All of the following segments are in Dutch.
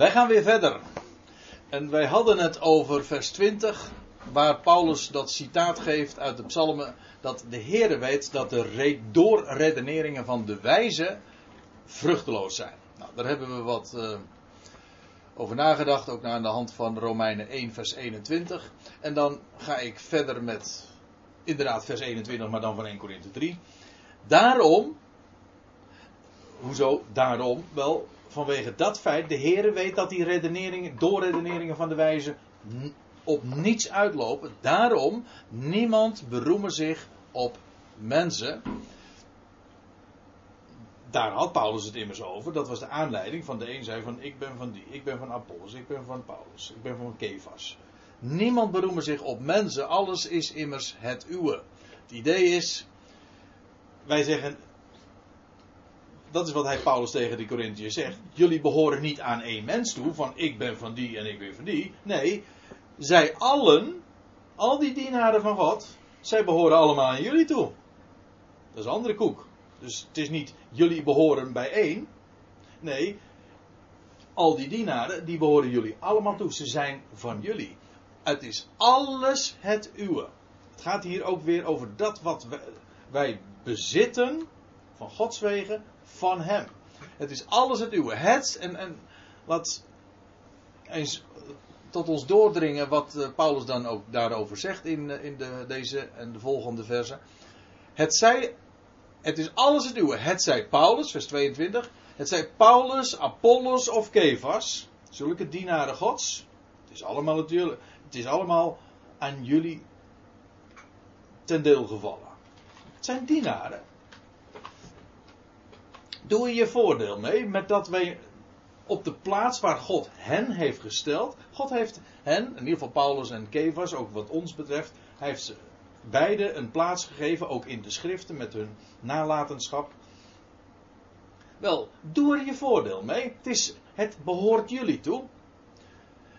Wij gaan weer verder. En wij hadden het over vers 20, waar Paulus dat citaat geeft uit de psalmen, dat de Heere weet dat de re doorredeneringen van de wijze vruchteloos zijn. Nou, daar hebben we wat uh, over nagedacht, ook aan de hand van Romeinen 1, vers 21. En dan ga ik verder met, inderdaad, vers 21, maar dan van 1 Korinthe 3. Daarom, hoezo daarom? Wel, vanwege dat feit, de Heere weet dat die redeneringen, doorredeneringen van de wijze op niets uitlopen. Daarom, niemand beroemen zich op mensen. Daar had Paulus het immers over. Dat was de aanleiding van de een zei van ik ben van die, ik ben van Apollos, ik ben van Paulus, ik ben van Kefas. Niemand beroemen zich op mensen, alles is immers het uwe. Het idee is, wij zeggen, dat is wat hij Paulus tegen de Corinthiërs zegt. Jullie behoren niet aan één mens toe, van ik ben van die en ik ben van die. Nee, zij allen, al die dienaren van God, zij behoren allemaal aan jullie toe. Dat is een andere koek. Dus het is niet jullie behoren bij één. Nee, al die dienaren, die behoren jullie allemaal toe. Ze zijn van jullie. Het is alles het uwe. Het gaat hier ook weer over dat wat wij bezitten van Gods wegen van Hem. Het is alles het uwe. Het, en, en laat eens tot ons doordringen wat eh, Paulus dan ook daarover zegt in, eh, in de, deze en de volgende versen. Het zij, het is alles het uwe. Het zij Paulus, vers 22. Het zij Paulus, Apollos of Kefas. Zulke dienaren gods. Het is allemaal natuurlijk, het is allemaal aan jullie ten deel gevallen. Het zijn dienaren. Doe je je voordeel mee met dat wij op de plaats waar God hen heeft gesteld. God heeft hen, in ieder geval Paulus en Kefas, ook wat ons betreft, hij heeft ze beide een plaats gegeven, ook in de schriften met hun nalatenschap. Wel, doe er je voordeel mee. Het, is, het behoort jullie toe.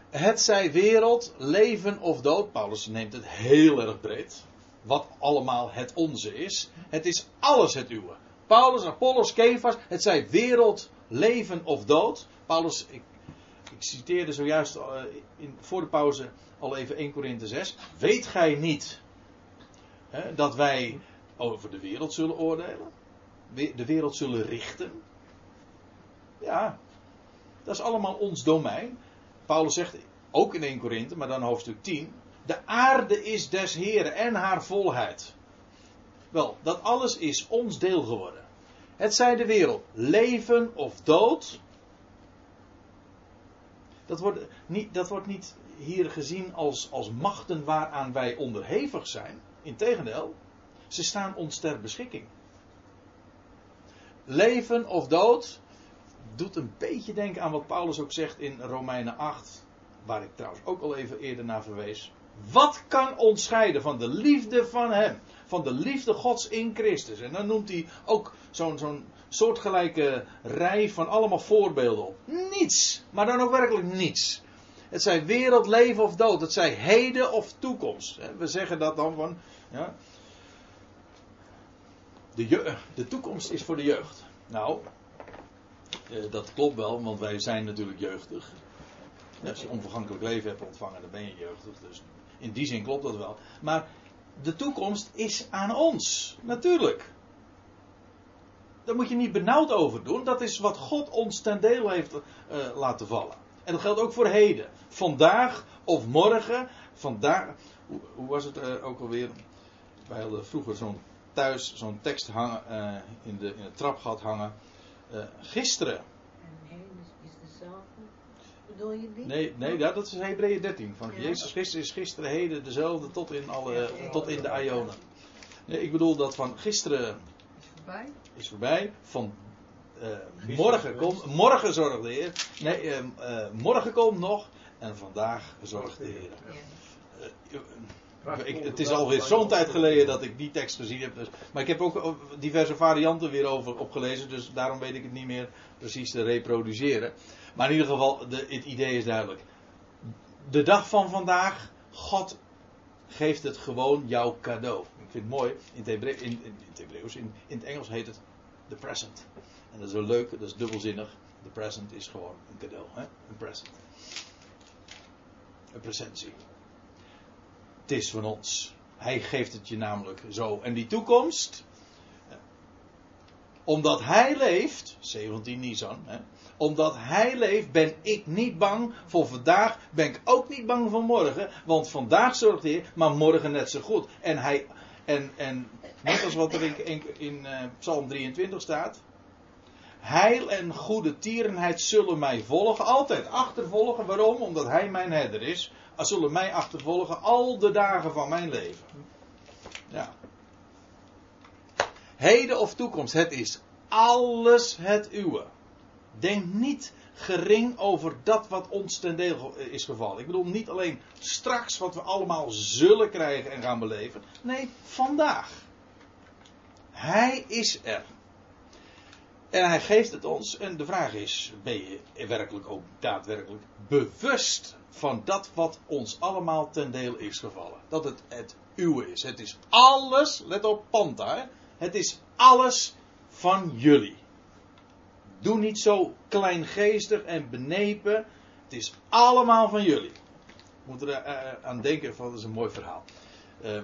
Het zij wereld, leven of dood. Paulus neemt het heel erg breed. Wat allemaal het onze is. Het is alles het uwe. Paulus, Apollos, Kefas, het zij wereld, leven of dood. Paulus, ik, ik citeerde zojuist uh, in, voor de pauze al even 1 Korinthe 6. Weet gij niet hè, dat wij over de wereld zullen oordelen? De wereld zullen richten? Ja, dat is allemaal ons domein. Paulus zegt ook in 1 Korinthe, maar dan hoofdstuk 10. De aarde is des Heren en haar volheid. Wel, dat alles is ons deel geworden. Het zij de wereld, leven of dood. Dat wordt niet, dat wordt niet hier gezien als, als machten waaraan wij onderhevig zijn. Integendeel, ze staan ons ter beschikking. Leven of dood doet een beetje denken aan wat Paulus ook zegt in Romeinen 8, waar ik trouwens ook al even eerder naar verwees. Wat kan ons scheiden van de liefde van Hem? Van de liefde Gods in Christus. En dan noemt hij ook zo'n zo'n soortgelijke rij van allemaal voorbeelden op. Niets. Maar dan ook werkelijk niets. Het zij wereld, leven of dood. Het zij heden of toekomst. We zeggen dat dan van. Ja, de, de toekomst is voor de jeugd. Nou, eh, dat klopt wel, want wij zijn natuurlijk jeugdig. Als je onvergankelijk leven hebt ontvangen, dan ben je jeugdig. Dus in die zin klopt dat wel. Maar de toekomst is aan ons, natuurlijk. Daar moet je niet benauwd over doen. Dat is wat God ons ten deel heeft uh, laten vallen. En dat geldt ook voor heden. Vandaag of morgen. Vandaag. Hoe, was het uh, ook alweer? Wij hadden vroeger zo'n thuis zo'n tekst hangen, uh, in, de, in het trapgat hangen. gisteren. En heden is dezelfde. Bedoel je die? Nee, nee ja, dat is Hebreeën 13. Van ja. Jezus Christus is gisteren, heden dezelfde tot in, alle, ja, tot in de Ionen. Nee, ik bedoel dat van gisteren voorbij? Is voorbij. Van uh, morgen komt. Morgen zorgt de Heer. Nee, uh, uh, morgen komt nog. En vandaag zorgt de Heer. Ik, het is alweer zo'n tijd geleden dat ik die tekst gezien heb. Dus, maar ik heb ook diverse varianten weer over opgelezen. Dus daarom weet ik het niet meer precies te reproduceren. Maar in ieder geval, de, het idee is duidelijk. De dag van vandaag, God geeft het gewoon jouw cadeau. Ik vind het mooi. In het, Hebre in, Hebreeuws, in, in het Engels heet het the present. En dat is wel leuk, dat is dubbelzinnig. The present is gewoon een cadeau. Hè? Een present. Een presentie. Het is van ons. Hij geeft het je namelijk zo. En die toekomst, omdat hij leeft, 17 Nisan, hè, omdat hij leeft ben ik niet bang voor vandaag, ben ik ook niet bang voor morgen, want vandaag zorgt hij, maar morgen net zo goed. En hij, en, en net als wat er in, in, uh, Psalm 23 staat, heil en goede tierenheid zullen mij volgen, altijd achtervolgen. Waarom? Omdat hij mijn herder is, zullen mij achtervolgen al de dagen van mijn leven. Ja. Heden of toekomst, het is alles het uwe. Denk niet gering over dat wat ons ten deel is gevallen. Ik bedoel niet alleen straks wat we allemaal zullen krijgen en gaan beleven. Nee, vandaag. Hij is er. En hij geeft het ons. En de vraag is: ben je werkelijk ook daadwerkelijk bewust van dat wat ons allemaal ten deel is gevallen? Dat het het uwe is. Het is alles, let op Panta, het is alles van jullie. Doe niet zo kleingeestig en benepen. Het is allemaal van jullie. Ik moet er uh, aan denken, dat is een mooi verhaal. Uh,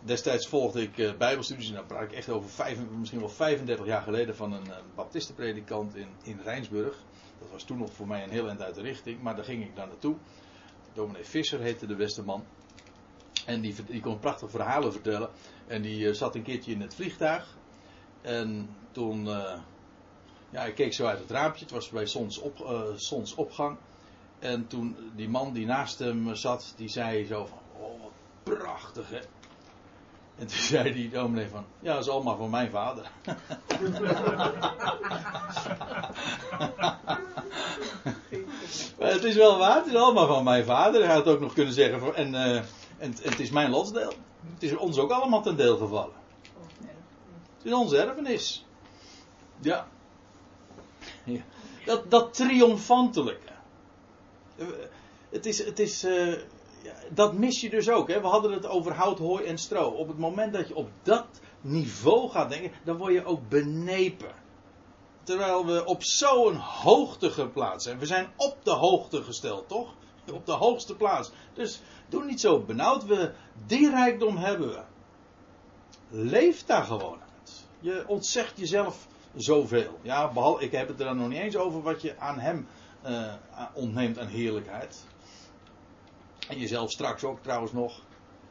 destijds volgde ik uh, bijbelstudies, en daar praat ik echt over vijf, misschien wel 35 jaar geleden van een baptistenpredikant in, in Rijnsburg. Dat was toen nog voor mij een heel eind uit de richting, maar daar ging ik daar naartoe. Dominee Visser heette de beste man. En die, die kon prachtige verhalen vertellen. En die zat een keertje in het vliegtuig. En toen ja, ik keek zo uit het raampje. Het was bij zonsop, uh, zonsopgang. En toen die man die naast hem zat, die zei zo van, oh wat prachtig hè. En toen zei die dominee van, ja dat is allemaal van mijn vader. maar het is wel waar, het is allemaal van mijn vader. Hij had ook nog kunnen zeggen, en, uh, en, en het is mijn lotsdeel. Het is ons ook allemaal ten deel gevallen. Het is onze erfenis. Ja. Ja. Dat, dat triomfantelijke. Het is, het is, ja, dat mis je dus ook. Hè? We hadden het over hout, hooi en stro. Op het moment dat je op dat niveau gaat denken, dan word je ook benepen. Terwijl we op zo'n hoogte geplaatst zijn. We zijn op de hoogte gesteld, toch? Op de hoogste plaats. Dus doe niet zo benauwd. We, die rijkdom hebben we. Leef daar gewoon uit. Je ontzegt jezelf zoveel. Ja, behalve, ik heb het er dan nog niet eens over wat je aan hem uh, ontneemt aan heerlijkheid. En jezelf straks ook trouwens nog.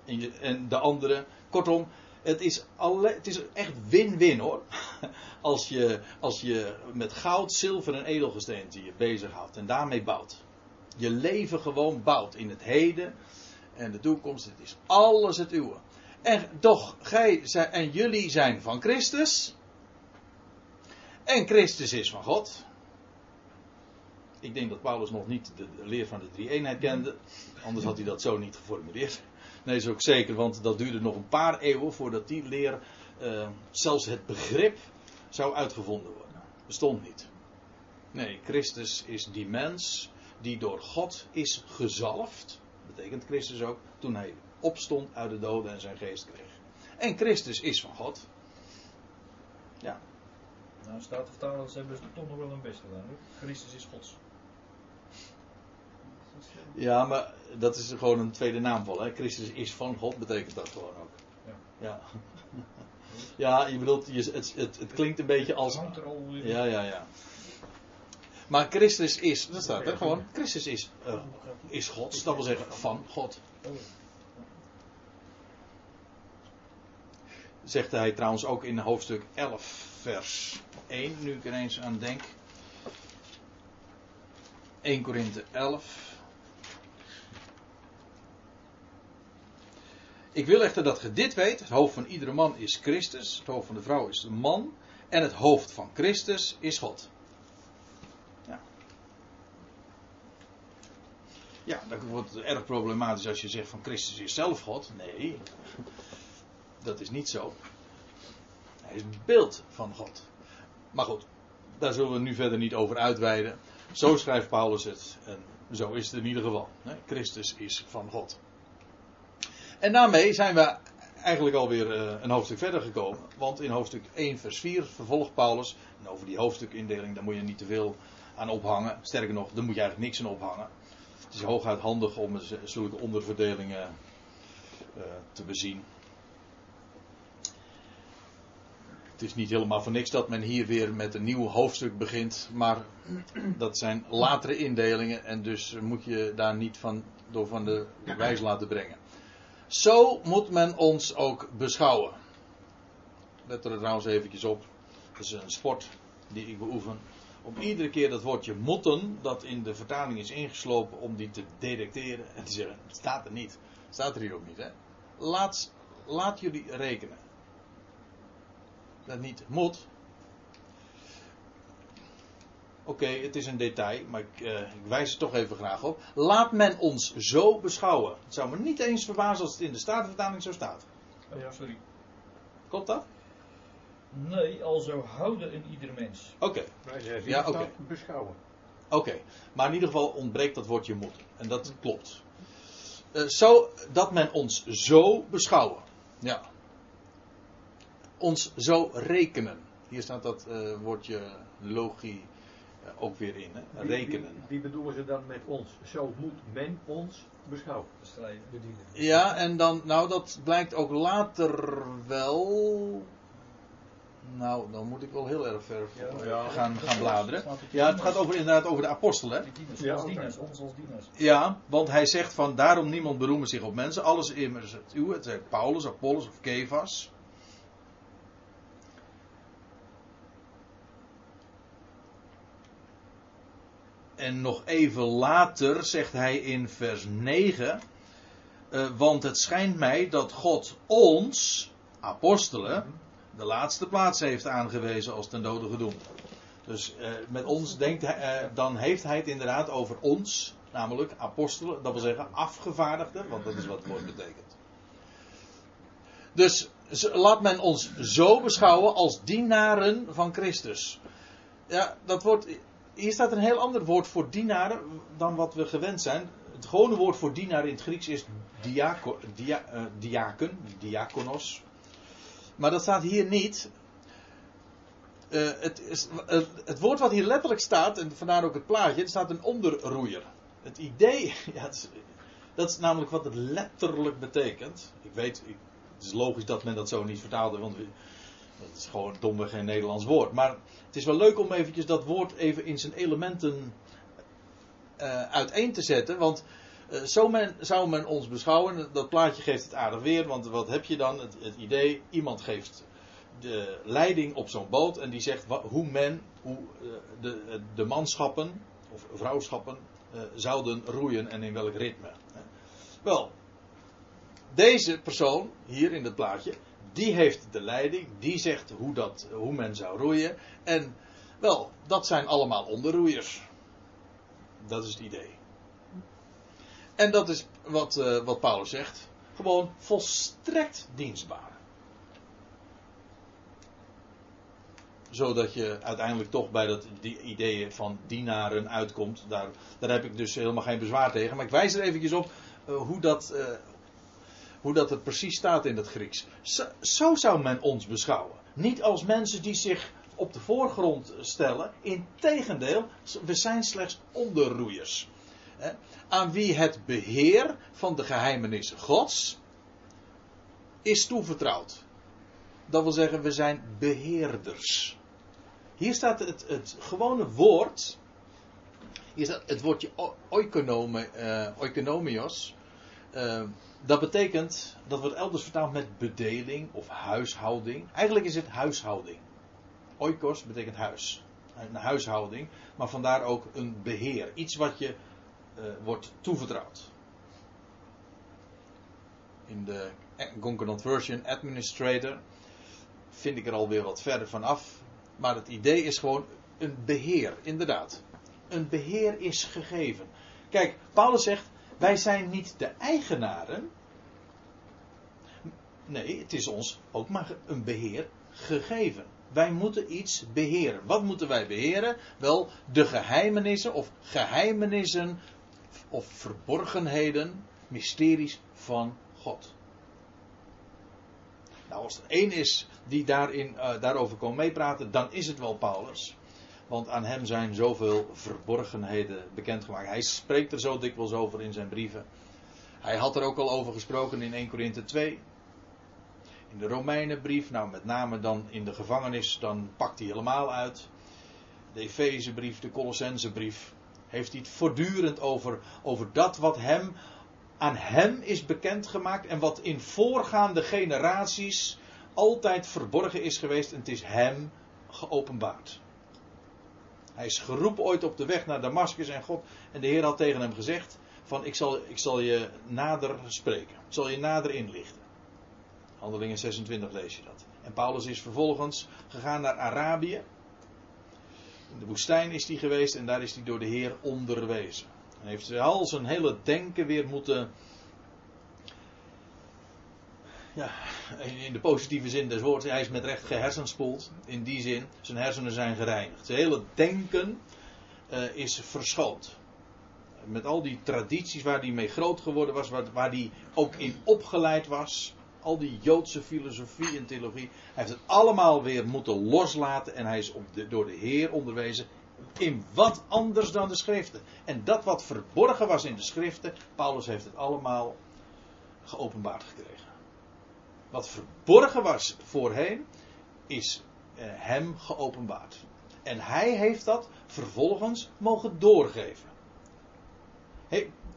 En, je, en de anderen. Kortom, het is, alle, het is echt win-win hoor. Als je, als je met goud, zilver en edelgesteente je bezighoudt en daarmee bouwt. Je leven gewoon bouwt in het heden en de toekomst. Het is alles het uwe. En toch, gij en jullie zijn van Christus. En Christus is van God. Ik denk dat Paulus nog niet de leer van de drie-eenheid kende. Anders had hij dat zo niet geformuleerd. Nee, is ook zeker, want dat duurde nog een paar eeuwen voordat die leer, uh, zelfs het begrip, zou uitgevonden worden. Bestond niet. Nee, Christus is die mens die door God is gezalfd. Betekent Christus ook toen hij opstond uit de doden en zijn geest kreeg. En Christus is van God. Ja, nou, statenvertalers hebben ze toch nog wel een best gedaan. Christus is Gods. Ja, maar dat is gewoon een tweede naamval. Hè? Christus is van God, betekent dat gewoon ook. Ja. Ja, ja je bedoelt, je, het, het, het klinkt een beetje als. Ja, ja, ja. Maar Christus is, dat staat er gewoon. Christus is, uh, is Gods, dat wil zeggen van God. Zegt hij trouwens ook in hoofdstuk 11 vers 1, nu ik er eens aan denk. 1 Korinthe 11. Ik wil echter dat je dit weet: het hoofd van iedere man is Christus, het hoofd van de vrouw is de man, en het hoofd van Christus is God. Ja. Ja, dat wordt erg problematisch als je zegt van Christus is zelf God. Nee, dat is niet zo. Is beeld van God. Maar goed, daar zullen we nu verder niet over uitweiden. Zo schrijft Paulus het. En zo is het in ieder geval. Christus is van God. En daarmee zijn we eigenlijk alweer eh, een hoofdstuk verder gekomen. Want in hoofdstuk 1, vers 4 vervolgt Paulus. En over die hoofdstukindeling, daar moet je niet te veel aan ophangen. Sterker nog, daar moet je eigenlijk niks aan ophangen. Het is hooguit handig om zulke onderverdelingen eh, te bezien. Het is niet helemaal voor niks dat men hier weer met een nieuw hoofdstuk begint, maar dat zijn latere indelingen en dus moet je daar niet van, door van de wijs laten brengen. Zo moet men ons ook beschouwen. Let er trouwens eventjes op. Dat is een sport die ik beoefen. Om iedere keer dat woordje moeten, dat in de vertaling is ingeslopen, om die te detecteren en te zeggen, het staat er niet. Staat er hier ook niet, hè. Laat, laat jullie rekenen. Dat niet moet. Oké, het is een detail, maar ik, eh, ik wijs er toch even graag op. Laat men ons zo beschouwen. Het zou me niet eens verbazen als het in de Statenvertaling zo staat. Oh ja, sorry. Klopt dat? Nee, alzo houden in ieder mens. Oké, Wij zeggen Ja, ja, oké. beschouwen. oké. Maar in ieder geval ontbreekt dat woordje moet. En dat klopt. Eh, zo dat men ons zo beschouwen. Ja. Ons zo rekenen. Hier staat dat eh, woordje logie eh, ook weer in. Hè? Rekenen. Wie, wie bedoelen ze dan met ons? Zo moet men ons beschouwen. Bestrijden. bedienen. Ja, en dan, nou dat blijkt ook later wel. Nou, dan moet ik wel heel erg ver Ja. Ja. gaan, gaan bladeren. Ja, het gaat over, inderdaad over de apostelen. hè? Dieners, Ja, als oké. dieners, ons als dieners. Ja, want hij zegt van daarom niemand beroemen zich op mensen. Alles immers het uwe. Het zijn Paulus, Apollos of Kefas. En nog even later zegt hij in vers 9. eh, want het schijnt mij dat God ons, apostelen, de laatste plaats heeft aangewezen als ten dode gedoemd. Dus eh, met ons denkt hij, eh, dan heeft hij het inderdaad over ons, namelijk apostelen, dat wil zeggen afgevaardigden, want dat is wat het woord betekent. Dus laat men ons zo beschouwen als dienaren van Christus. Ja, dat wordt, hier staat een heel ander woord voor dienaren dan wat we gewend zijn. Het gewone woord voor dienaar in het Grieks is diako, dia, eh, diaken, diakonos. Maar dat staat hier niet. Eh, het, is, het woord wat hier letterlijk staat, en vandaar ook het plaatje, staat een onderroeier. Het idee, ja, is- dat is namelijk wat het letterlijk betekent. Ik weet, het is logisch dat men dat zo niet vertaalde, want dat is gewoon domweg geen Nederlands woord. Maar het is wel leuk om eventjes dat woord even in zijn elementen eh, uiteen te zetten, want eh, zo men, zou men ons beschouwen. Dat plaatje geeft het aardig weer, want wat heb je dan? Het, idee, iemand geeft de leiding op zo'n boot en die zegt hoe men, hoe eh, de, de manschappen of vrouwschappen zouden roeien en in welk ritme. Wel, deze persoon hier in het plaatje, die heeft de leiding, die zegt hoe, dat, hoe men zou roeien. En wel, dat zijn allemaal onderroeiers. Dat is het idee. En dat is wat, eh, wat Paulus zegt. Gewoon volstrekt dienstbaar. Zodat je uiteindelijk toch bij dat die ideeën van dienaren uitkomt. Daar, daar heb ik dus helemaal geen bezwaar tegen. Maar ik wijs er eventjes op eh, hoe, dat, eh, hoe dat het precies staat in het Grieks. Zo, zo zou men ons beschouwen. Niet als mensen die zich op de voorgrond stellen. Integendeel, we zijn slechts onderroeiers. Aan wie het beheer van de geheimenissen Gods is toevertrouwd. Dat wil zeggen, we zijn beheerders. Hier staat het, het gewone woord. Hier staat het woordje eh, oikonomios. Eh, dat betekent, dat wordt elders vertaald met bedeling of huishouding. Eigenlijk is het huishouding. Oikos betekent huis. Een huishouding. Maar vandaar ook een beheer. Iets wat je eh, wordt toevertrouwd. In de Concordant Version Administrator vind ik er alweer wat verder van af. Maar het idee is gewoon een beheer, inderdaad. Een beheer is gegeven. Kijk, Paulus zegt: wij zijn niet de eigenaren. Nee, het is ons ook maar een beheer gegeven. Wij moeten iets beheren. Wat moeten wij beheren? Wel, de geheimenissen of geheimenissen of verborgenheden, mysteries van God. Nou, als er één is die daarin, eh, daarover kon meepraten, dan is het wel Paulus. Want aan hem zijn zoveel verborgenheden bekendgemaakt. Hij spreekt er zo dikwijls over in zijn brieven. Hij had er ook al over gesproken in 1 Korinthe 2. In de Romeinenbrief, nou met name dan in de gevangenis, dan pakt hij helemaal uit. De Efezebrief, de Colossensebrief, heeft hij het voortdurend over, over dat wat hem, aan hem is bekendgemaakt en wat in voorgaande generaties altijd verborgen is geweest en het is hem geopenbaard. Hij is geroepen ooit op de weg naar Damascus en God en de Heer had tegen hem gezegd van ik zal, ik zal je nader spreken, ik zal je nader inlichten. Handelingen 26 lees je dat. En Paulus is vervolgens gegaan naar Arabië. In de woestijn is hij geweest en daar is hij door de Heer onderwezen. En heeft al zijn hele denken weer moeten. Ja, in de positieve zin des woords. Hij is met recht gehersenspoeld. In die zin, zijn hersenen zijn gereinigd. Zijn hele denken uh, is verschoond. Met al die tradities waar hij mee groot geworden was, waar, hij ook in opgeleid was al die Joodse filosofie en theologie. Hij heeft het allemaal weer moeten loslaten en hij is de, door de Heer onderwezen in wat anders dan de schriften. En dat wat verborgen was in de schriften, Paulus heeft het allemaal geopenbaard gekregen. Wat verborgen was voorheen, is eh, hem geopenbaard. En hij heeft dat vervolgens mogen doorgeven.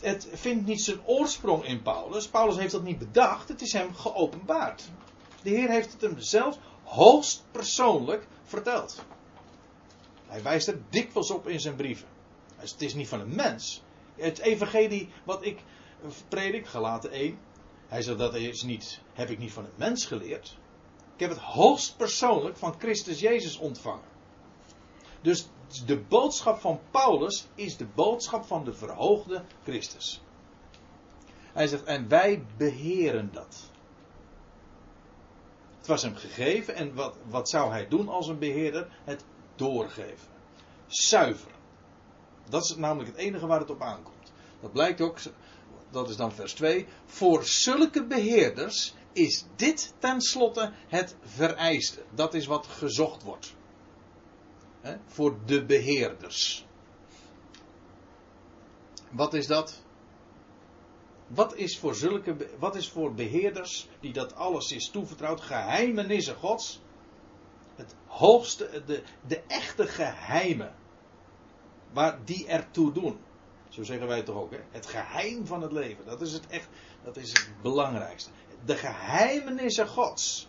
Het vindt niet zijn oorsprong in Paulus. Paulus heeft dat niet bedacht, het is hem geopenbaard. De Heer heeft het hem zelf hoogst persoonlijk verteld. Hij wijst er dikwijls op in zijn brieven. Het is niet van een mens. Het evangelie wat ik predik, gelaten 1. Hij zegt dat is niet, heb ik niet van een mens geleerd. Ik heb het hoogst persoonlijk van Christus Jezus ontvangen. Dus de boodschap van Paulus is de boodschap van de verhoogde Christus. Hij zegt, en wij beheren dat. Het was hem gegeven en wat, wat zou hij doen als een beheerder? Het doorgeven. Zuiver. Dat is namelijk het enige waar het op aankomt. Dat blijkt ook, dat is dan vers 2. Voor zulke beheerders is dit tenslotte het vereiste. Dat is wat gezocht wordt. Voor de beheerders. Wat is dat? Wat is voor zulke, wat is voor beheerders die dat alles is toevertrouwd, geheimenissen Gods? Het hoogste, de, de echte geheimen. Waar die ertoe doen. Zo zeggen wij toch ook, hè? Het geheim van het leven. Dat is het echt, dat is het belangrijkste. De geheimenissen Gods.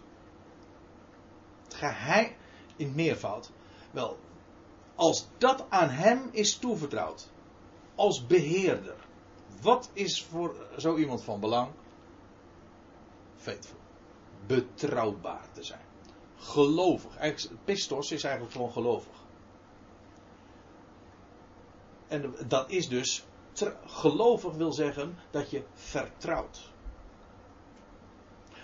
Het geheim, in meervoud. Wel, als dat aan hem is toevertrouwd, als beheerder, wat is voor zo iemand van belang? Faithful. Betrouwbaar te zijn. Gelovig. Pistos is eigenlijk gewoon gelovig. En dat is dus, gelovig wil zeggen dat je vertrouwt.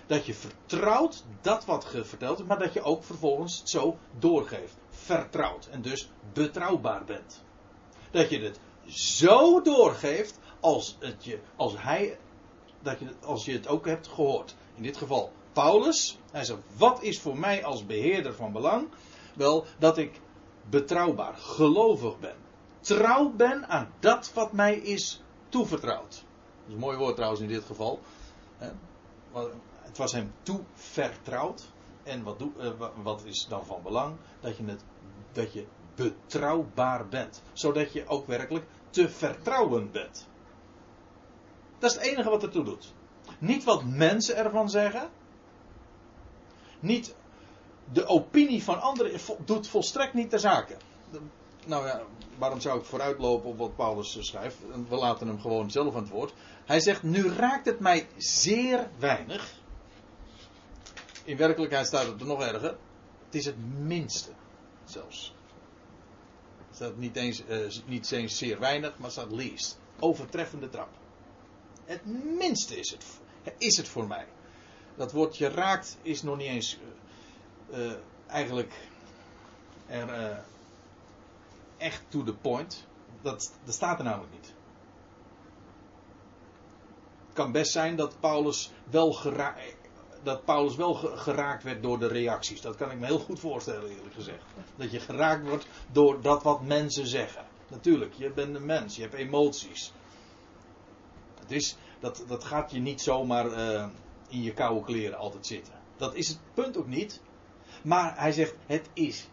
Dat je vertrouwt dat wat verteld maar dat je ook vervolgens het zo doorgeeft vertrouwd en dus betrouwbaar bent. Dat je het zo doorgeeft als, het je, als, hij, dat je, als je het ook hebt gehoord. In dit geval Paulus. Hij zegt, wat is voor mij als beheerder van belang? Wel, dat ik betrouwbaar, gelovig ben. Trouw ben aan dat wat mij is toevertrouwd. Dat is een mooi woord trouwens in dit geval. Het was hem toevertrouwd. En wat, doe, uh, wat is dan van belang? Dat je, het, dat je betrouwbaar bent. Zodat je ook werkelijk te vertrouwen bent. Dat is het enige wat ertoe doet. Niet wat mensen ervan zeggen. Niet de opinie van anderen doet volstrekt niet ter zake. Nou ja, waarom zou ik vooruitlopen op wat Paulus schrijft? We laten hem gewoon zelf aan het woord. Hij zegt: Nu raakt het mij zeer weinig in werkelijkheid staat het er nog erger. Het is het minste zelfs. Het staat niet eens, uh, niet eens zeer weinig, maar staat least. Overtreffende trap. Het minste is het, is het voor mij. Dat woordje raakt is nog niet eens uh, eigenlijk er echt to the point. Dat, dat staat er namelijk niet. Het kan best zijn dat Paulus wel geraakt dat Paulus wel ge- geraakt werd door de reacties. Dat kan ik me heel goed voorstellen, eerlijk gezegd. Dat je geraakt wordt door dat wat mensen zeggen. Natuurlijk, je bent een mens, je hebt emoties. Is, dat, dat gaat je niet zomaar eh, in je koude kleren altijd zitten. Dat is het punt ook niet. Maar hij zegt, het is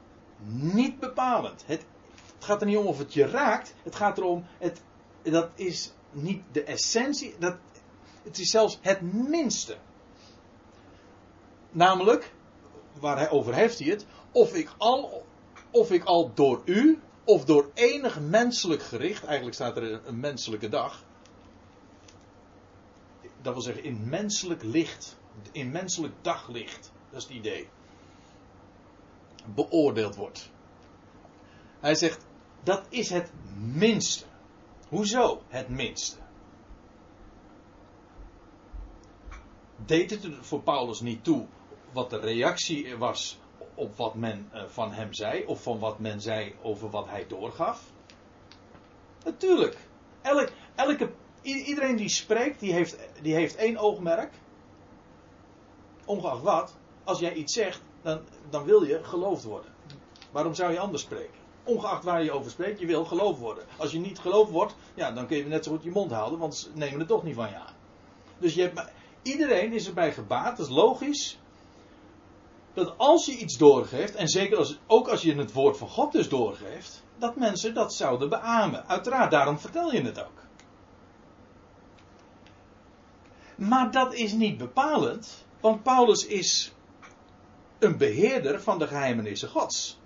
niet bepalend. Het, het gaat er niet om of het je raakt. Het gaat erom, het, dat is niet de essentie. Dat, het is zelfs het minste. Namelijk, waar hij over heeft hij het, of ik al, of ik al door u, of door enig menselijk gericht, eigenlijk staat er een menselijke dag, dat wil zeggen in menselijk licht, in menselijk daglicht, dat is het idee, beoordeeld wordt. Hij zegt, dat is het minste. Hoezo het minste? Deed het voor Paulus niet toe wat de reactie was op wat men eh, van hem zei, of van wat men zei over wat hij doorgaf? Natuurlijk. Elk, elke, iedereen die spreekt, die heeft, die heeft één oogmerk. Ongeacht wat, als jij iets zegt, dan, dan wil je geloofd worden. Waarom zou je anders spreken? Ongeacht waar je over spreekt, je wil geloofd worden. Als je niet geloofd wordt, ja, dan kun je net zo goed je mond houden, want ze nemen het toch niet van je aan. Dus je hebt, iedereen is erbij gebaat, dat is logisch. Dat als je iets doorgeeft, en zeker als, ook als je het woord van God dus doorgeeft, dat mensen dat zouden beamen. Uiteraard, daarom vertel je het ook. Maar dat is niet bepalend, want Paulus is een beheerder van de geheimenissen Gods.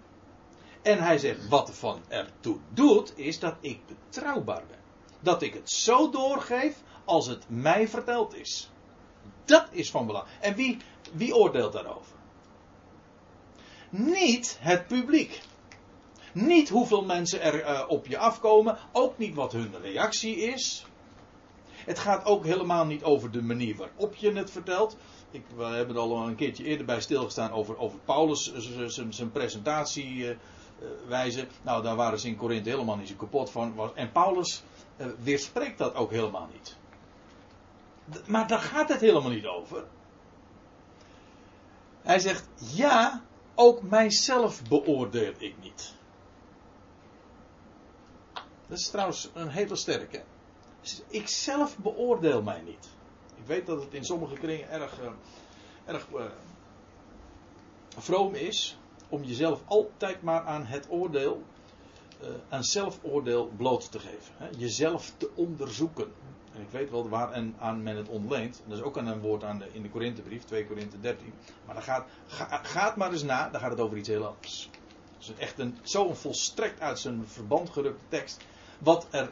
En hij zegt, wat ervan ertoe doet, is dat ik betrouwbaar ben. Dat ik het zo doorgeef als het mij verteld is. Dat is van belang. En wie, wie oordeelt daarover? Niet het publiek. Niet hoeveel mensen er uh, op je afkomen. Ook niet wat hun reactie is. Het gaat ook helemaal niet over de manier waarop je het vertelt. Ik, we hebben er al een keertje eerder bij stilgestaan over, over Paulus, zijn presentatiewijze. nou, daar waren ze in Korinthe helemaal niet zo kapot van. En Paulus uh, weerspreekt dat ook helemaal niet. Maar daar gaat het helemaal niet over. Hij zegt, ja, ook mijzelf beoordeel ik niet. Dat is trouwens een hele sterke. Ik zelf beoordeel mij niet. Ik weet dat het in sommige kringen erg, uh, erg vroom is om jezelf altijd maar aan het oordeel, uh, aan zelfoordeel bloot te geven. Hè? Jezelf te onderzoeken. En ik weet wel waar en aan men het ontleent. Dat is ook aan een woord aan de, in de Korinthebrief, 2 Korinthe 13. Maar dan gaat, ga, gaat maar eens na, dan gaat het over iets heel anders. Het is echt een, zo'n volstrekt uit zijn verband gerukte tekst. Wat er,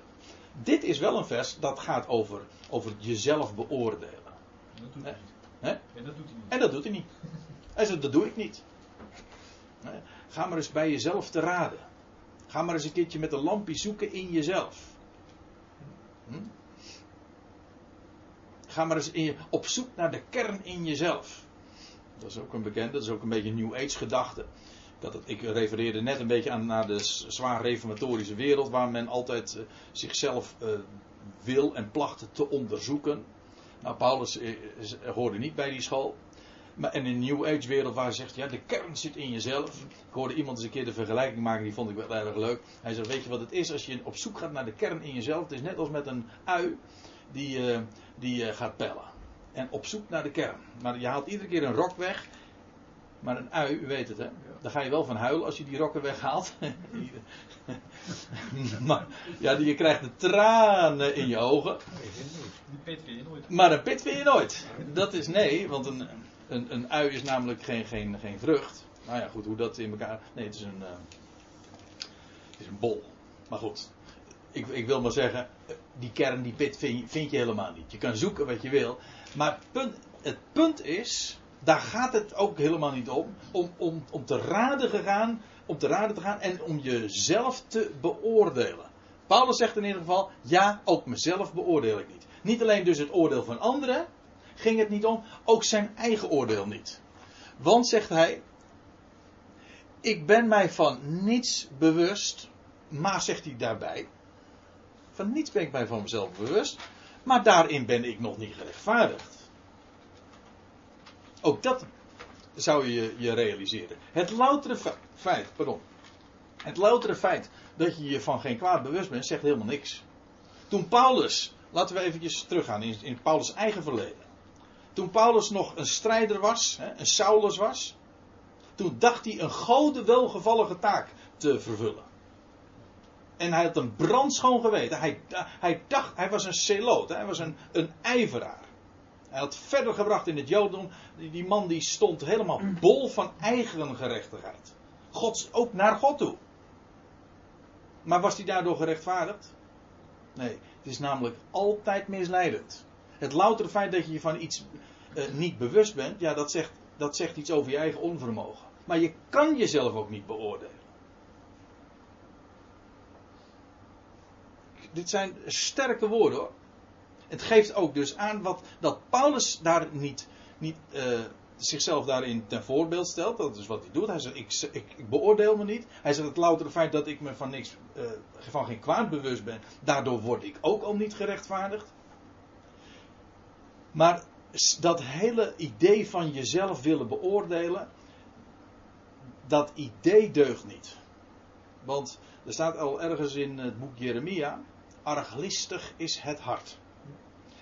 dit is wel een vers dat gaat over, over jezelf beoordelen. En dat doet hij niet. En dat doet hij niet. En dat doet hij niet. Hij zegt, dat doe ik niet. Ga maar eens bij jezelf te raden. Ga maar eens een keertje met een lampje zoeken in jezelf. Hm? Ga maar eens in je, op zoek naar de kern in jezelf. Dat is ook een bekende, dat is ook een beetje een New Age gedachte. Het, ik refereerde net een beetje aan naar de zwaar reformatorische wereld, waar men altijd uh, zichzelf uh, wil en placht te onderzoeken. Nou, Paulus uh, hoorde niet bij die school. Maar en in de New Age wereld waar hij zegt, ja, de kern zit in jezelf. Ik hoorde iemand eens een keer de vergelijking maken, die vond ik wel erg leuk. Hij zegt, weet je wat het is als je op zoek gaat naar de kern in jezelf? Het is net als met een ui die, uh, die uh, gaat pellen. En op zoek naar de kern. Maar je haalt iedere keer een rok weg. Maar een ui, u weet het hè. Daar ga je wel van huilen als je die rokken weghaalt. maar ja, je krijgt de tranen in je ogen. Die pit vind je nooit. Maar een pit vind je nooit. Dat is nee, want een, een, een ui is namelijk geen, geen, geen vrucht. Nou ja, goed, hoe dat in elkaar. Nee, het is een. Uh, het is een bol. Maar goed. Ik, ik, wil maar zeggen, die kern, die pit vind je, vind je, helemaal niet. Je kan zoeken wat je wil. Maar punt, het punt is, daar gaat het ook helemaal niet om. Om, om, om te raden gegaan, om te raden te gaan en om jezelf te beoordelen. Paulus zegt in ieder geval, ja, ook mezelf beoordeel ik niet. Niet alleen dus het oordeel van anderen, ging het niet om, ook zijn eigen oordeel niet. Want, zegt hij, ik ben mij van niets bewust, maar zegt hij daarbij, van niets ben ik mij van mezelf bewust, maar daarin ben ik nog niet gerechtvaardigd. Ook dat zou je je realiseren. Het loutere fe- feit, pardon. Het loutere feit dat je je van geen kwaad bewust bent, zegt helemaal niks. Toen Paulus, laten we eventjes teruggaan in, in Paulus' eigen verleden. Toen Paulus nog een strijder was, een Saulus was, toen dacht hij een gode welgevallige taak te vervullen. En hij had een brandschoon geweten. Hij, hij dacht, hij was een celoot, hij was een, een ijveraar. Hij had verder gebracht in het Jodendom. Die, man die stond helemaal bol van eigen gerechtigheid. God, ook naar God toe. Maar was hij daardoor gerechtvaardigd? Nee, het is namelijk altijd misleidend. Het loutere feit dat je je van iets eh, niet bewust bent, ja, dat zegt, dat zegt iets over je eigen onvermogen. Maar je kan jezelf ook niet beoordelen. Dit zijn sterke woorden hoor. Het geeft ook dus aan wat, dat Paulus daar niet, niet eh, zichzelf daarin ten voorbeeld stelt. Dat is wat hij doet. Hij zegt: ik, ik, beoordeel me niet. Hij zegt: Het loutere feit dat ik me van niks, eh, van geen kwaad bewust ben, daardoor word ik ook al niet gerechtvaardigd. Maar dat hele idee van jezelf willen beoordelen, dat idee deugt niet. Want er staat al ergens in het boek Jeremia: arglistig is het hart.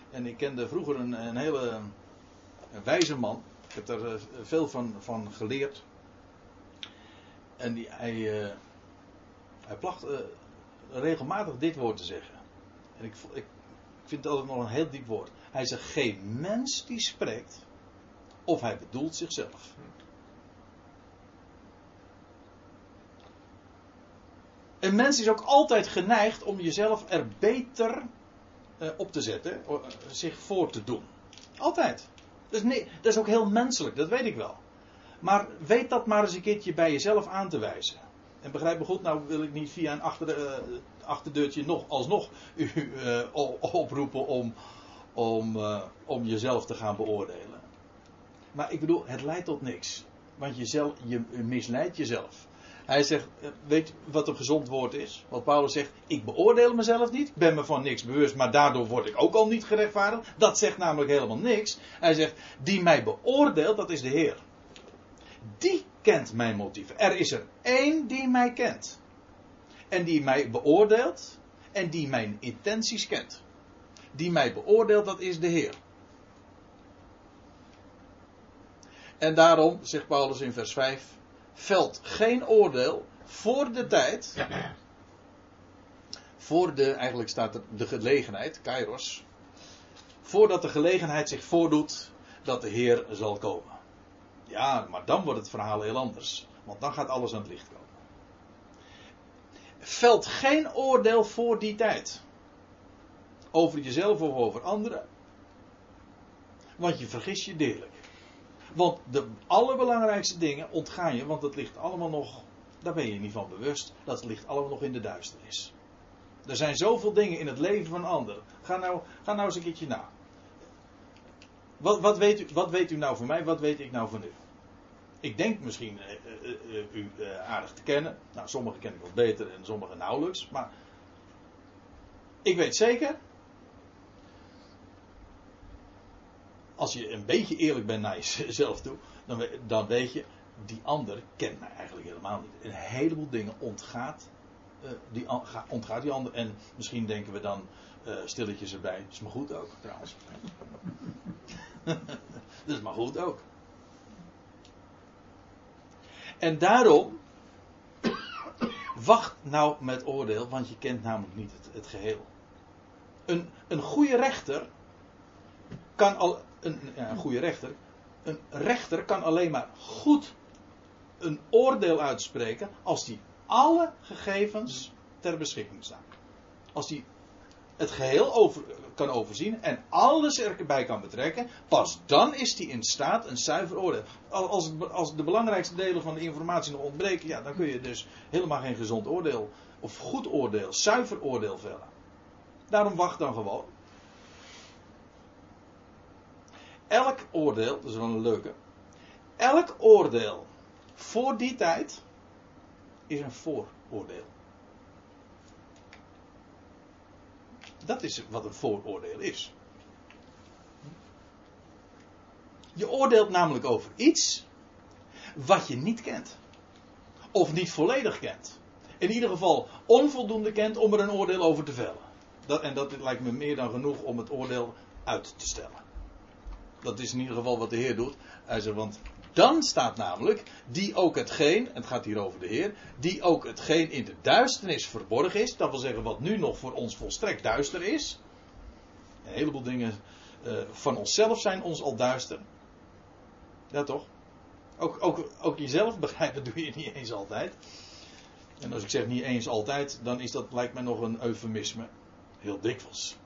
En ik kende vroeger een, een hele wijze man. Ik heb daar eh, veel van, van geleerd. En die, hij, uh, hij placht uh, regelmatig dit woord te zeggen. En ik, ik, ik vind het altijd nog een heel diep woord. Hij zegt: Geen mens die spreekt, of hij bedoelt zichzelf. Een mens is ook altijd geneigd om jezelf er beter uh, op te zetten, uh, zich voor te doen. Altijd. Is, nee, dat is ook heel menselijk, dat weet ik wel. Maar weet dat maar eens een keertje bij jezelf aan te wijzen. En begrijp me goed, nou wil ik niet via een achter, uh, achterdeurtje nog, alsnog u oproepen om, om, om jezelf te gaan beoordelen. Maar ik bedoel, het leidt tot niks. Want je misleidt jezelf. Hij zegt, weet je wat een gezond woord is? Wat Paulus zegt, ik beoordeel mezelf niet, ik ben me van niks bewust, maar daardoor word ik ook al niet gerechtvaardigd. Dat zegt namelijk helemaal niks. Hij zegt, die mij beoordeelt, dat is de Heer. Die kent mijn motieven. Er is er één die mij kent. En die mij beoordeelt en die mijn intenties kent. Die mij beoordeelt, dat is de Heer. En daarom, zegt Paulus in vers 5, velt geen oordeel voor de tijd. Voor de, eigenlijk staat er de gelegenheid, Kairos. Voordat de gelegenheid zich voordoet dat de Heer zal komen. Ja, maar dan wordt het verhaal heel anders. Want dan gaat alles aan het licht komen. Velt geen oordeel voor die tijd. Over jezelf of over anderen. Want je vergis je deerlijk. Want de allerbelangrijkste dingen ontgaan je, want het ligt allemaal nog, daar ben je niet van bewust, dat ligt allemaal nog in de duisternis. Er zijn zoveel dingen in het leven van anderen. Ga nou, ga nou eens een keertje na. Wat, wat, weet u, wat weet u nou van mij, wat weet ik nou van u? Ik denk misschien uh, uh, uh, u aardig te kennen. Nou, sommigen ken ik wat beter en sommigen nauwelijks. Maar ik weet zeker, als je een beetje eerlijk bent naar jezelf toe, dan, dan weet je, die ander kent mij eigenlijk helemaal niet. Een heleboel dingen ontgaat, uh, die, ontgaat die ander. En misschien denken we dan uh, stilletjes erbij. Is maar goed ook, trouwens. dat is maar goed ook. En daarom, wacht nou met oordeel, want je kent namelijk niet het, het geheel. Een, een goede rechter kan al, een, een goede rechter. Een rechter kan alleen maar goed een oordeel uitspreken als die alle gegevens ter beschikking staan. Als die het geheel over, kan overzien en alles erbij kan betrekken, pas dan is hij in staat een zuiver oordeel. Als, als de belangrijkste delen van de informatie nog ontbreken, ja, dan kun je dus helemaal geen gezond oordeel of goed oordeel, zuiver oordeel vellen. Daarom wacht dan gewoon. Elk oordeel, dat is wel een leuke. Elk oordeel voor die tijd is een vooroordeel. Dat is wat een vooroordeel is. Je oordeelt namelijk over iets wat je niet kent. Of niet volledig kent. In ieder geval onvoldoende kent om er een oordeel over te vellen. Dat, en dat lijkt me meer dan genoeg om het oordeel uit te stellen. Dat is in ieder geval wat de Heer doet. Hij zegt, want dan staat namelijk, die ook hetgeen, het gaat hier over de Heer, die ook hetgeen in de duisternis verborgen is, dat wil zeggen wat nu nog voor ons volstrekt duister is. Een heleboel dingen uh, van onszelf zijn ons al duister. Ja toch? Ook, ook, ook jezelf begrijpen doe je niet eens altijd. En als ik zeg niet eens altijd, dan is dat lijkt mij nog een eufemisme. Heel dikwijls.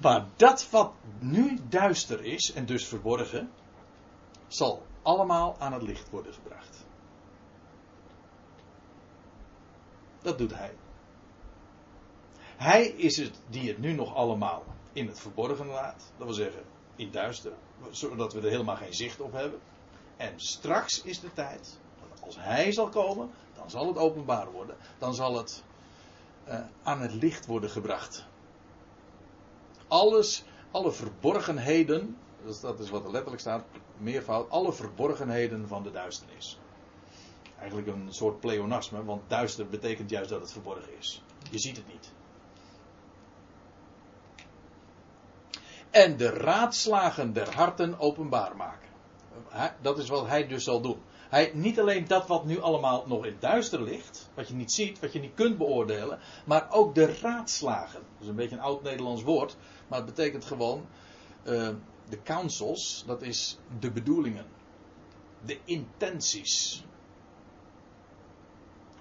Maar dat wat nu duister is en dus verborgen, zal allemaal aan het licht worden gebracht. Dat doet hij. Hij is het die het nu nog allemaal in het verborgen laat. Dat wil zeggen, in duister. Zodat we er helemaal geen zicht op hebben. En straks is de tijd. Als hij zal komen, dan zal het openbaar worden. Dan zal het uh, aan het licht worden gebracht. Alles, alle verborgenheden, dus dat is wat er letterlijk staat, meervoud, alle verborgenheden van de duisternis. Eigenlijk een soort pleonasme, want duister betekent juist dat het verborgen is. Je ziet het niet. En de raadslagen der harten openbaar maken. Dat is wat hij dus zal doen. Hij, niet alleen dat wat nu allemaal nog in duister ligt, wat je niet ziet, wat je niet kunt beoordelen, maar ook de raadslagen. Dat is een beetje een oud Nederlands woord, maar het betekent gewoon uh, de counsels, dat is de bedoelingen, de intenties.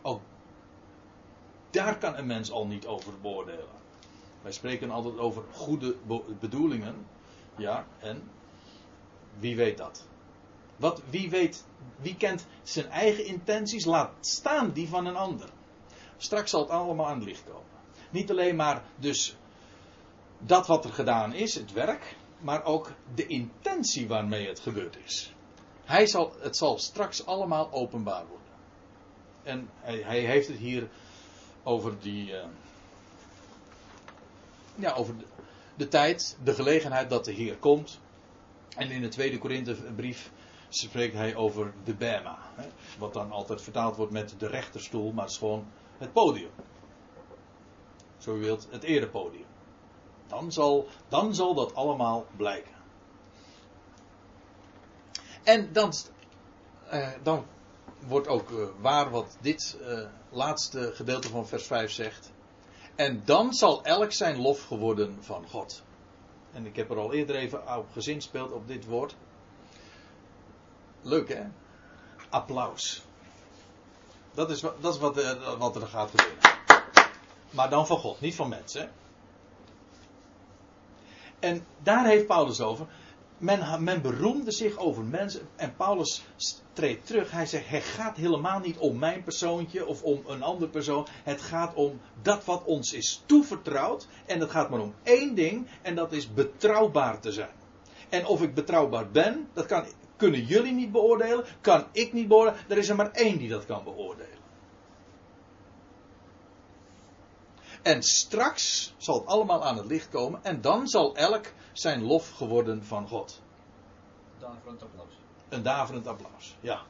Ook daar kan een mens al niet over beoordelen. Wij spreken altijd over goede bedoelingen. Ja, en wie weet dat? Wat, wie weet, wie kent zijn eigen intenties, laat staan die van een ander. Straks zal het allemaal aan het licht komen. Niet alleen maar dus dat wat er gedaan is, het werk, maar ook de intentie waarmee het gebeurd is. Hij zal, het zal straks allemaal openbaar worden. En hij, hij heeft het hier over die. Uh, ja, over de, de, tijd, de gelegenheid dat de Heer komt. En in de tweede Korinthebrief spreekt hij over de Bema. Wat dan altijd vertaald wordt met de rechterstoel, maar het is gewoon het podium. Zo u wilt, het erepodium. Dan zal, dan zal dat allemaal blijken. En dan, eh, dan wordt ook uh, waar wat dit uh, laatste gedeelte van vers 5 zegt. En dan zal elk zijn lof geworden van God. En ik heb er al eerder even op gezinspeeld op dit woord. Leuk hè? Applaus. Dat is, dat is wat, uh, wat er gaat gebeuren. Maar dan van God, niet van mensen. En daar heeft Paulus over. Men, men beroemde zich over mensen. En Paulus treedt terug. Hij zegt: Het gaat helemaal niet om mijn persoontje of om een ander persoon. Het gaat om dat wat ons is toevertrouwd. En het gaat maar om één ding. En dat is betrouwbaar te zijn. En of ik betrouwbaar ben, dat kan, kunnen jullie niet beoordelen. Kan ik niet beoordelen. Er is er maar één die dat kan beoordelen. En straks zal het allemaal aan het licht komen. En dan zal elk zijn lof geworden van God. Daverend applaus. Een daverend applaus, ja.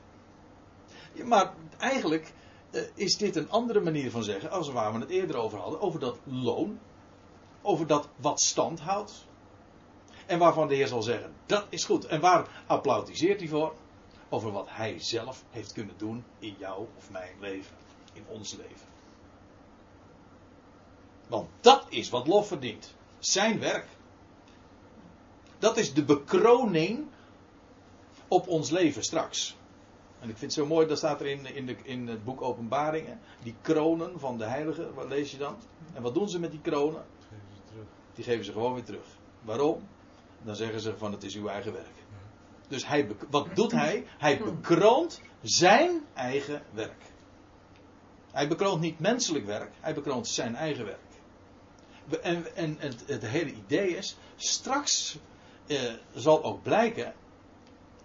maar eigenlijk uh, is dit een andere manier van zeggen. Als waar we het eerder over hadden. Over dat loon. Over dat wat stand houdt. En waarvan de Heer zal zeggen: dat is goed. En waar applaudiseert hij voor? Over wat hij zelf heeft kunnen doen in jouw of mijn leven. In ons leven. Want dat is wat lof verdient. Zijn werk. Dat is de bekroning op ons leven straks. En ik vind het zo mooi, dat staat er in, in, de, in het boek Openbaringen. Die kronen van de heiligen, wat lees je dan? En wat doen ze met die kronen? Die geven ze gewoon weer terug. Waarom? Dan zeggen ze van het is uw eigen werk. Dus hij, wat doet hij? Hij bekroont zijn eigen werk. Hij bekroont niet menselijk werk, hij bekroont zijn eigen werk. En, en het, het, hele idee is, straks eh, zal ook blijken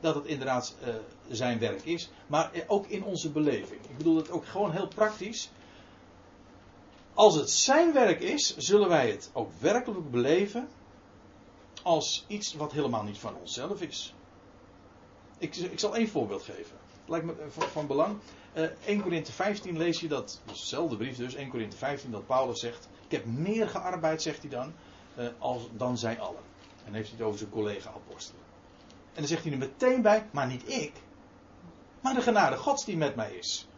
dat het inderdaad eh, zijn werk is, maar ook in onze beleving. Ik bedoel het ook gewoon heel praktisch. Als het zijn werk is, zullen wij het ook werkelijk beleven als iets wat helemaal niet van onszelf is. Ik, ik zal één voorbeeld geven. Lijkt me van, van belang. Eh 1 Korinthe 15 lees je dat, dezelfde brief dus, 1 Korinthe 15, dat Paulus zegt: Ik heb meer gearbeid, zegt hij dan, eh, als, dan zij allen. En heeft hij het over zijn collega-apostelen. En dan zegt hij er meteen bij: Maar niet ik, maar de genade Gods die met mij is.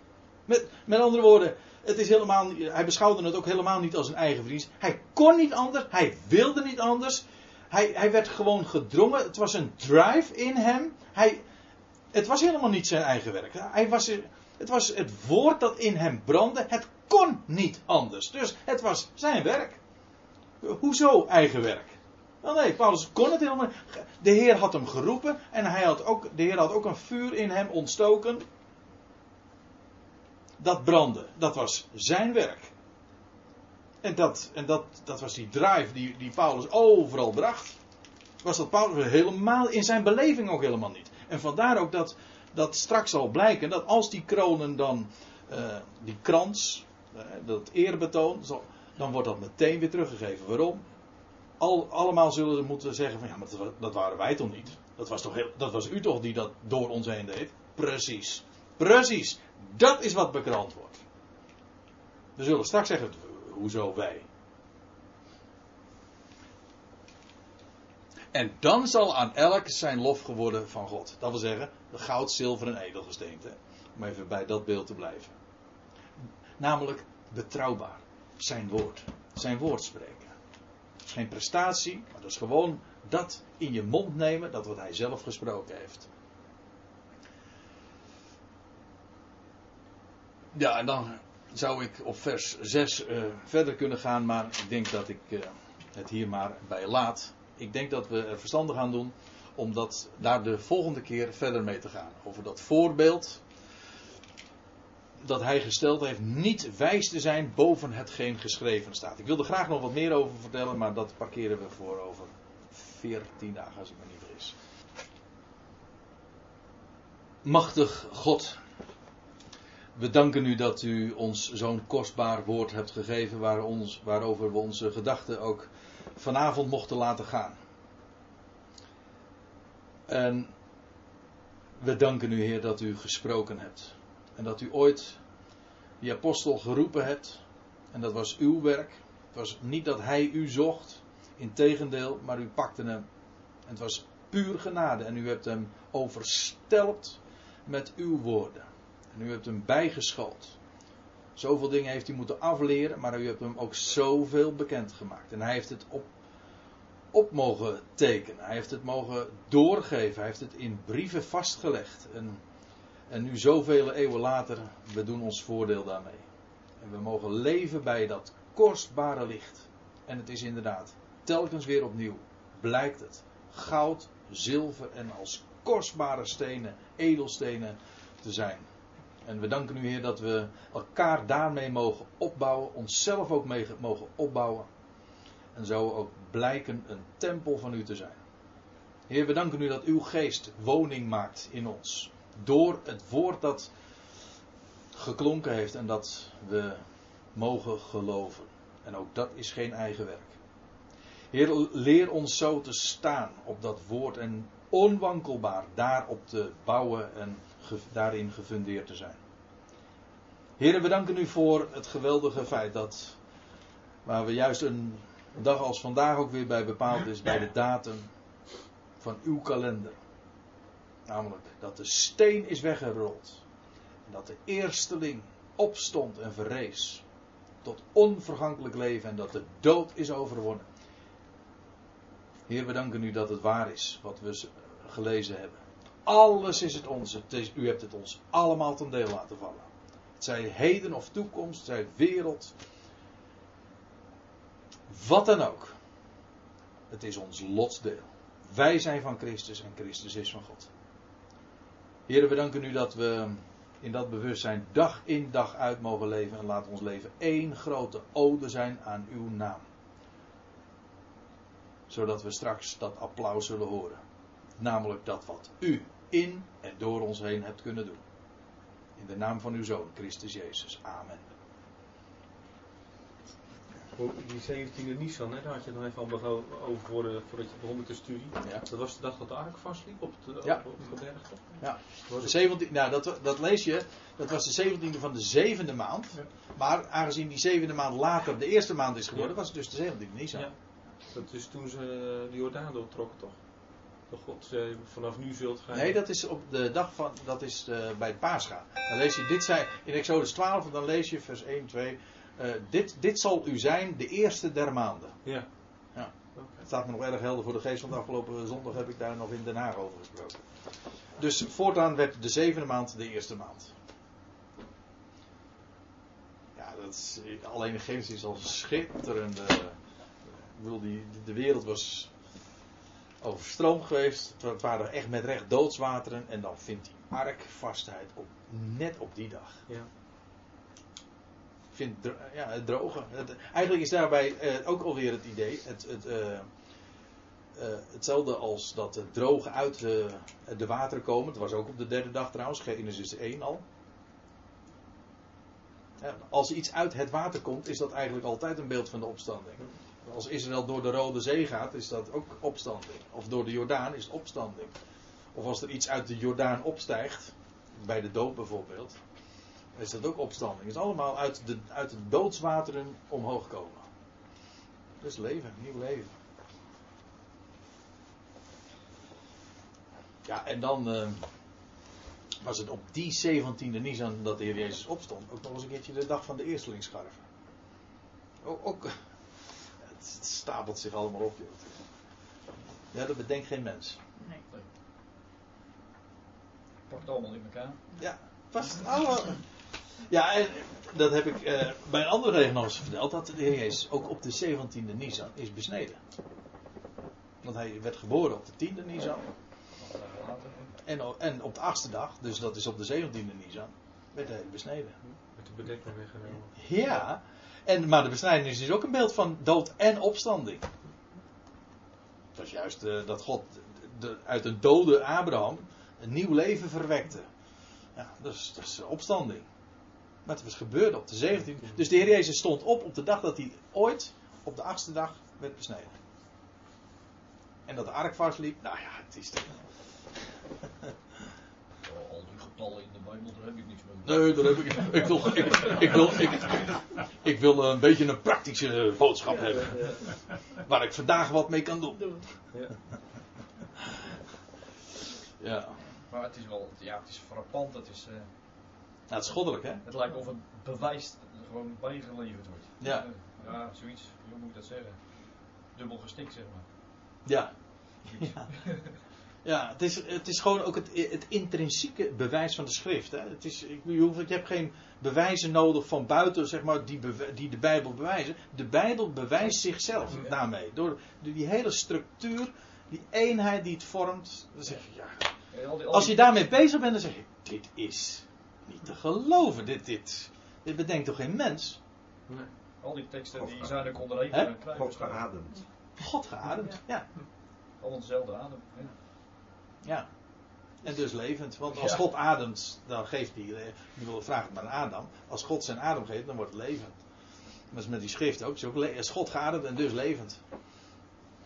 Met, met andere woorden, het is helemaal, hij beschouwde het ook helemaal niet als een eigen verdienst. Hij kon niet anders, hij wilde niet anders. Hij, hij werd gewoon gedrongen. Het was een drive in hem. Hij, het was helemaal niet zijn eigen werk. Hij was, het was het woord dat in hem brandde. Het kon niet anders. Dus het was zijn werk. Hoezo eigen werk? Wel nee, Paulus kon het helemaal niet. De Heer had hem geroepen en hij had ook, de Heer had ook een vuur in hem ontstoken. Dat brandde. Dat was zijn werk. En dat, en dat, dat was die drive die, die Paulus overal bracht. Was dat Paulus helemaal in zijn beleving ook helemaal niet. En vandaar ook dat, dat straks zal blijken dat als die kronen dan, eh, die krans, eh, dat eerbetoon, dan wordt dat meteen weer teruggegeven. Waarom? Al, allemaal zullen ze moeten zeggen van ja, maar dat, dat waren wij toch niet? Dat was, toch dat was u toch die dat door ons heen deed? Precies. Precies. Dat is wat bekrand wordt. We zullen straks zeggen, hoezo wij? En dan zal aan elk zijn lof geworden van God. Dat wil zeggen, de goud, zilver en edelgesteente. Om even bij dat beeld te blijven. Namelijk betrouwbaar. Zijn woord. Zijn woord spreken. Is geen prestatie, maar dat is gewoon dat in je mond nemen, dat wat hij zelf gesproken heeft. Ja, en dan zou ik op vers 6 eh, verder kunnen gaan, maar ik denk dat ik eh, het hier maar bij laat. Ik denk dat we er verstandig aan doen om dat daar de volgende keer verder mee te gaan. Over dat voorbeeld dat hij gesteld heeft, niet wijs te zijn boven hetgeen geschreven staat. Ik wil er graag nog wat meer over vertellen, maar dat parkeren we voor over 14 dagen, als ik me niet vergis. Machtig God, we danken u dat u ons zo'n kostbaar woord hebt gegeven waar ons, waarover we onze gedachten ook vanavond mochten laten gaan. En we danken u Heer dat u gesproken hebt. En dat u ooit die apostel geroepen hebt. En dat was uw werk. Het was niet dat hij u zocht. Integendeel, maar u pakte hem. En het was puur genade. En u hebt hem overstelpt met uw woorden. En u hebt hem bijgeschoold. Zoveel dingen heeft hij moeten afleren, maar u hebt hem ook zoveel bekendgemaakt. En hij heeft het op, op mogen tekenen. Hij heeft het mogen doorgeven. Hij heeft het in brieven vastgelegd. En, en nu zoveel eeuwen later, we doen ons voordeel daarmee. En we mogen leven bij dat kostbare licht. En het is inderdaad, telkens weer opnieuw, blijkt het. Goud, zilver en als kostbare stenen, edelstenen te zijn. En we danken u, Heer, dat we elkaar daarmee mogen opbouwen, onszelf ook mee mogen opbouwen. En zo ook blijken een tempel van u te zijn. Heer, we danken u dat uw geest woning maakt in ons. Door het woord dat geklonken heeft en dat we mogen geloven. En ook dat is geen eigen werk. Heer, leer ons zo te staan op dat woord en onwankelbaar daarop te bouwen en daarin gefundeerd te zijn. Heren, we danken u voor het geweldige feit dat, waar we juist een dag als vandaag ook weer bij bepaald is, bij de datum van uw kalender. Namelijk dat de steen is weggerold. En dat de eersteling opstond en verrees. Tot onvergankelijk leven en dat de dood is overwonnen. Heer, we danken u dat het waar is wat we gelezen hebben. Alles is het onze. U hebt het ons allemaal ten deel laten vallen. Het zij heden of toekomst, zij wereld. Wat dan ook. Het is ons lotsdeel. Wij zijn van Christus en Christus is van God. Heren, we danken u dat we in dat bewustzijn dag in dag uit mogen leven. En laat ons leven één grote ode zijn aan uw naam. Zodat we straks dat applaus zullen horen. Namelijk dat wat u in en door ons heen hebt kunnen doen. In de naam van uw Zoon, Christus Jezus. Amen. Die 17e Nissan, hè, daar had je het nog even over voor, voordat je begon met de studie. Ja. Dat was de dag dat de ark vastliep op de, Ja. op, op de berg, toch? Ja. De het- 17, nou, dat, dat lees je. Dat was de 17e van de zevende maand. Ja. Maar aangezien die zevende maand later de eerste maand is geworden, was het dus de 17e Nisan. Ja. Dat is toen ze de Jordaan doortrokken, toch? Dat God zei, vanaf nu zult gij... Nee, dat is op de dag van, dat is eh, bij het Pascha. Dan lees je, dit zijn, in Exodus 12, dan lees je vers 1, 2. eh, dit, dit zal u zijn, de eerste der maanden. Ja. Ja. Oké. Het staat me nog erg helder voor de geest, want afgelopen zondag heb ik daar nog in Den Haag over gesproken. Dus voortaan werd de zevende maand de eerste maand. Ja, dat is, alleen de Genesis is al schitterend. eh, ik bedoel, die, de wereld was overstroomd geweest. Het waren echt met recht doodswateren. En dan vindt die ark vastheid op, net op die dag. Ja. Vindt ja, het drogen. Het- eigenlijk is daarbij eh, ook alweer het idee. Het, het, eh, eh, hetzelfde als dat het droge uit eh, de wateren komen. Het was ook op de derde dag trouwens. Genesis 1 al. Ja, als iets uit het water komt, is dat eigenlijk altijd een beeld van de opstanding. Als Israël door de Rode Zee gaat, is dat ook opstanding. Of door de Jordaan is het opstanding. Of als er iets uit de Jordaan opstijgt, bij de dood bijvoorbeeld, is dat ook opstanding. Het is allemaal uit de, uit de doodswateren omhoog komen. Dus leven, nieuw leven. Ja, en dan eh, was het op die 17e Nisan dat de Heer Jezus opstond. Ook nog eens een keertje de dag van de eerstelingsscharven. Ook, ook, het stapelt zich allemaal op. joh. Ja, dat bedenkt geen mens. Nee. Pak het allemaal in elkaar. Ja, vast allemaal. Ja, en dat heb ik eh, bij een andere regen nog eens verteld. Dat de Heer Jezus ook op de 17e Nisan is besneden. Want hij werd geboren op de 10e Nisan. En op de achtste dag, dus dat is op de 17e Nisan, werd hij besneden. Met de bedekking weggenomen. Ja, en, maar de besnijdenis is ook een beeld van dood en opstanding. Het was juist eh, dat God de- uit een dode Abraham een nieuw leven verwekte. Ja, dat is, dat is opstanding. Maar het was gebeurd op de 17e. Dus de Heer Jezus stond op op de dag dat hij ooit op de achtste dag werd besneden. En dat de ark vastliep, nou ja, het is toch... In de Bijbel, daar heb ik niks mee. Nee, daar heb ik. Ik wil, ik, ik wil, ik, ik wil een beetje een praktische boodschap hebben. Waar ik vandaag wat mee kan doen. Ja. Ja. Maar het is wel, ja, het is frappant. Het, is, eh, Nou, het is goddelijk, hè? het lijkt of het bewijs gewoon bijgeleverd wordt. Ja. Eh, ja, zoiets. Hoe moet ik dat zeggen? Dubbel gestikt, zeg maar. Ja. Ja, ja het, is, het is gewoon ook het, het intrinsieke bewijs van de schrift. Hè? Het is, ik, je, hoeft, je hebt geen bewijzen nodig van buiten, zeg maar, die, die de Bijbel bewijzen. De Bijbel bewijst zichzelf daarmee. Door, door die hele structuur, die eenheid die het vormt. Dan zeg je, ja, al die- al Als je daarmee bezig bent, dan zeg je: Dit is niet te geloven. Dit, dit, dit bedenkt toch geen mens? Nee. Al die teksten God die zijn er rekenen. en God kruipen. geademd. God geademd. Ja, Allemaal dezelfde adem. hè. Ja. En dus levend. Want als Ja. God ademt, dan geeft hij. eh, Ik wil maar aan Adam. Als God zijn adem geeft, dan wordt het levend. Dat is met die schrift ook. zo. Ook Als God geademd en dus levend.